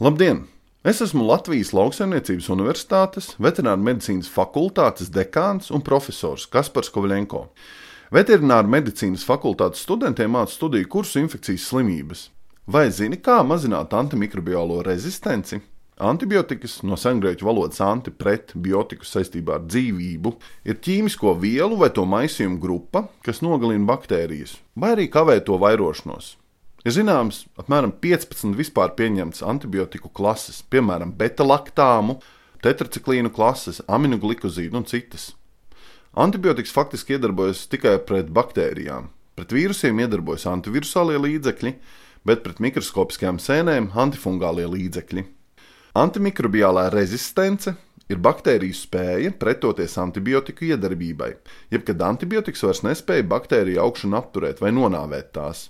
Labdien! Es esmu Latvijas Lauksaimniecības Universitātes veterināru medicīnas fakultātes dekāns un profesors Kaspars Kovļenko. Veterināru medicīnas fakultātes studentiem māca studiju kursu infekcijas slimības. Vai zini, kā mazināt antimikrobiālo rezistenci? Antibiotikas, no sengrieķu valodas anti pret biotiku saistībā ar dzīvību, ir ķīmisko vielu vai to maisījumu grupa, kas nogalina baktērijas, vai arī kavē to vairošanos. Ir zināms, apmēram 15 vispār pieņemtas antibiotiku klases, piemēram, beta-laktāmu, tetraciklīnu klases, aminoglukozīdu un citas. Antibiotikas faktiski iedarbojas tikai pret baktērijām. Pret vīrusiem iedarbojas antivirusālie līdzekļi, bet pret mikroskopiskajām sēnēm antifungālie līdzekļi. Antimikrobiālā rezistence ir baktēriju spēja pretoties antibiotiku iedarbībai, jeb kad antibiotikas vairs nespēja baktēriju augšanu apturēt vai nonāvēt tās.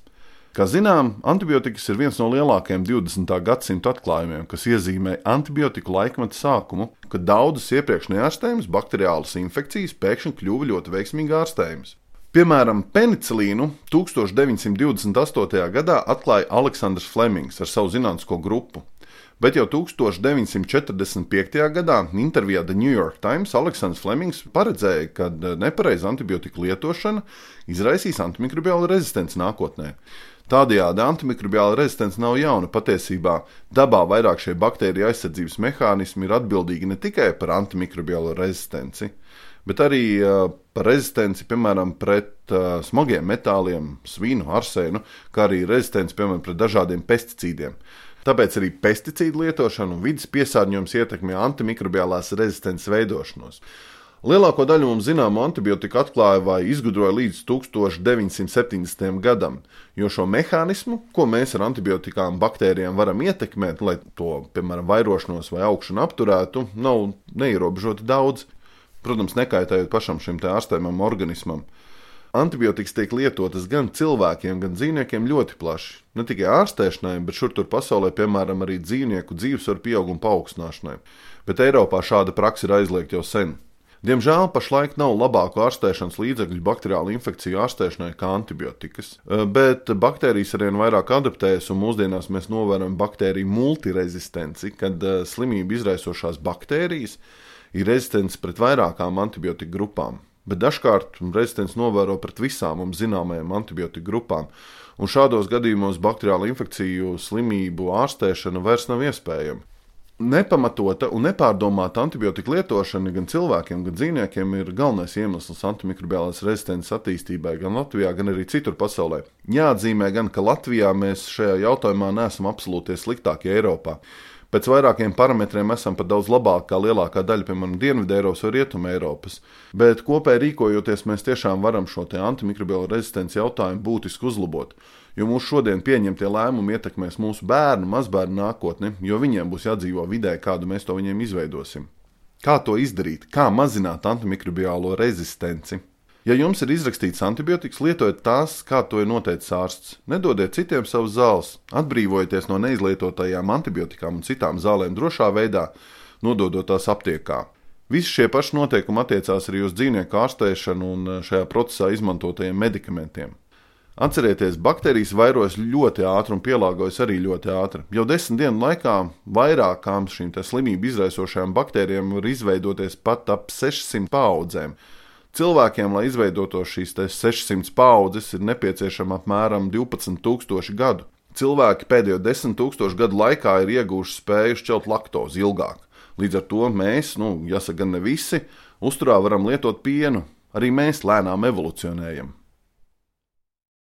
Kā zinām, antibiotikas ir viens no lielākajiem 20. gadsimta atklājumiem, kas iezīmē antibiotiku laikmeta sākumu, kad daudzas iepriekš neārstējamas bakteriālas infekcijas pēkšņi kļuva ļoti veiksmīgi ārstējamas. Piemēram, penicilīnu 1928. gadā atklāja Aleksandrs Flemings ar savu zinātnisko grupu, Bet jau 1945. gadā intervijā The New York Times Aleksandrs Flemings paredzēja, ka nepareiza antibiotika lietošana izraisīs antimikrobiālu rezistenci nākotnē. Tādējādi antimikrobiāla rezistence nav jauna. Patiesībā dabā vairāk šie baktēriju aizsardzības mehānismi ir atbildīgi ne tikai par antimikrobiālo rezistenci, bet arī uh, par rezistenci, piemēram, pret uh, smagiem metāliem, svinu, arsēnu, kā arī rezistenci, piemēram, pret dažādiem pesticīdiem. Tāpēc arī pesticīdu lietošana un vidas piesārņojums ietekmē antimikrobiālās rezistences veidošanos. Lielāko daļu mums zināmo antibiotiku atklāja vai izgudroja līdz 1970. gadam, jo šo mehānismu, ko mēs ar antibiotikām baktērijām varam ietekmēt, lai to, piemēram, vairošanos vai augšanu apturētu, nav neierobežoti daudz. Protams, nekaitējot pašam šim ārstējumam organismam. Antibiotikas tiek lietotas gan cilvēkiem, gan dzīvniekiem ļoti plaši. Ne tikai ārstēšanai, bet šur tur pasaulē, piemēram, arī dzīvnieku dzīvesvaru pieauguma paaugstināšanai. Bet Eiropā šāda praksa ir aizliegta jau sen. Diemžēl pašlaik nav labāku ārstēšanas līdzekļu bakteriālu infekciju ārstēšanai kā antibiotikas, bet baktērijas arvien vairāk adaptējas, un mūsdienās mēs novērojam baktēriju multirezistenci, kad eh, slimību izraisošās baktērijas ir rezistents pret vairākām antibiotiku grupām bet dažkārt rezistents novēro pret visām mums zināmajām antibiotiku grupām. Un šādos gadījumos bakteriālu infekciju slimību ārstēšana vairs nav iespējama. Nepamatota un nepārdomāta antibiotika lietošana gan cilvēkiem, gan dzīvniekiem ir galvenais iemesls antimikrobiālās rezistences attīstībai gan Latvijā, gan arī citur pasaulē. Jāatzīmē gan, ka Latvijā mēs šajā jautājumā neesam absolūti sliktākie Eiropā. Pēc vairākiem parametriem esam pat daudz labāk kā lielākā daļa, piemēram, Dienvidēropas vai Rietumē Eiropas. Bet kopēji rīkojoties, mēs tiešām varam šo antimikrobiālo rezistenci jautājumu būtiski uzlabot. Jo mūsu šodien pieņemtie lēmumi ietekmēs mūsu bērnu, mazbērnu nākotni, jo viņiem būs jādzīvo vidē, kādu mēs to viņiem izveidosim. Kā to izdarīt? Kā mazināt antimikrobiālo rezistenci? Ja jums ir izrakstīts antibiotikas, lietojiet tās, kā to ir noteicis ārsts. Nedodiet citiem savus zāles, atbrīvojieties no neizlietotajām antibiotikām un citām zālēm drošā veidā, nododot tās aptiekā. Visi šie paši noteikumi attiecās arī uz dzīvnieku ārstēšanu un eh, šajā procesā izmantotajiem medikamentiem. Atcerieties, baktērijas vairojas ļoti ātri un pielāgojas arī ļoti ātri. Jau desmit dienu laikā vairākām šīm slimību izraisošajām baktērijām var izveidoties pat ap 600 paudzēm. Cilvēkiem, lai izveidotu šīs 600 paudzes, ir nepieciešama apmēram 12,000 gadu. Cilvēki pēdējo 10,000 gadu laikā ir ieguvuši spēju šķelt laktozi ilgāk. Līdz ar to mēs, nu, jāsaka, ne visi, uzturā varam lietot pienu. Arī mēs lēnām evolucionējam.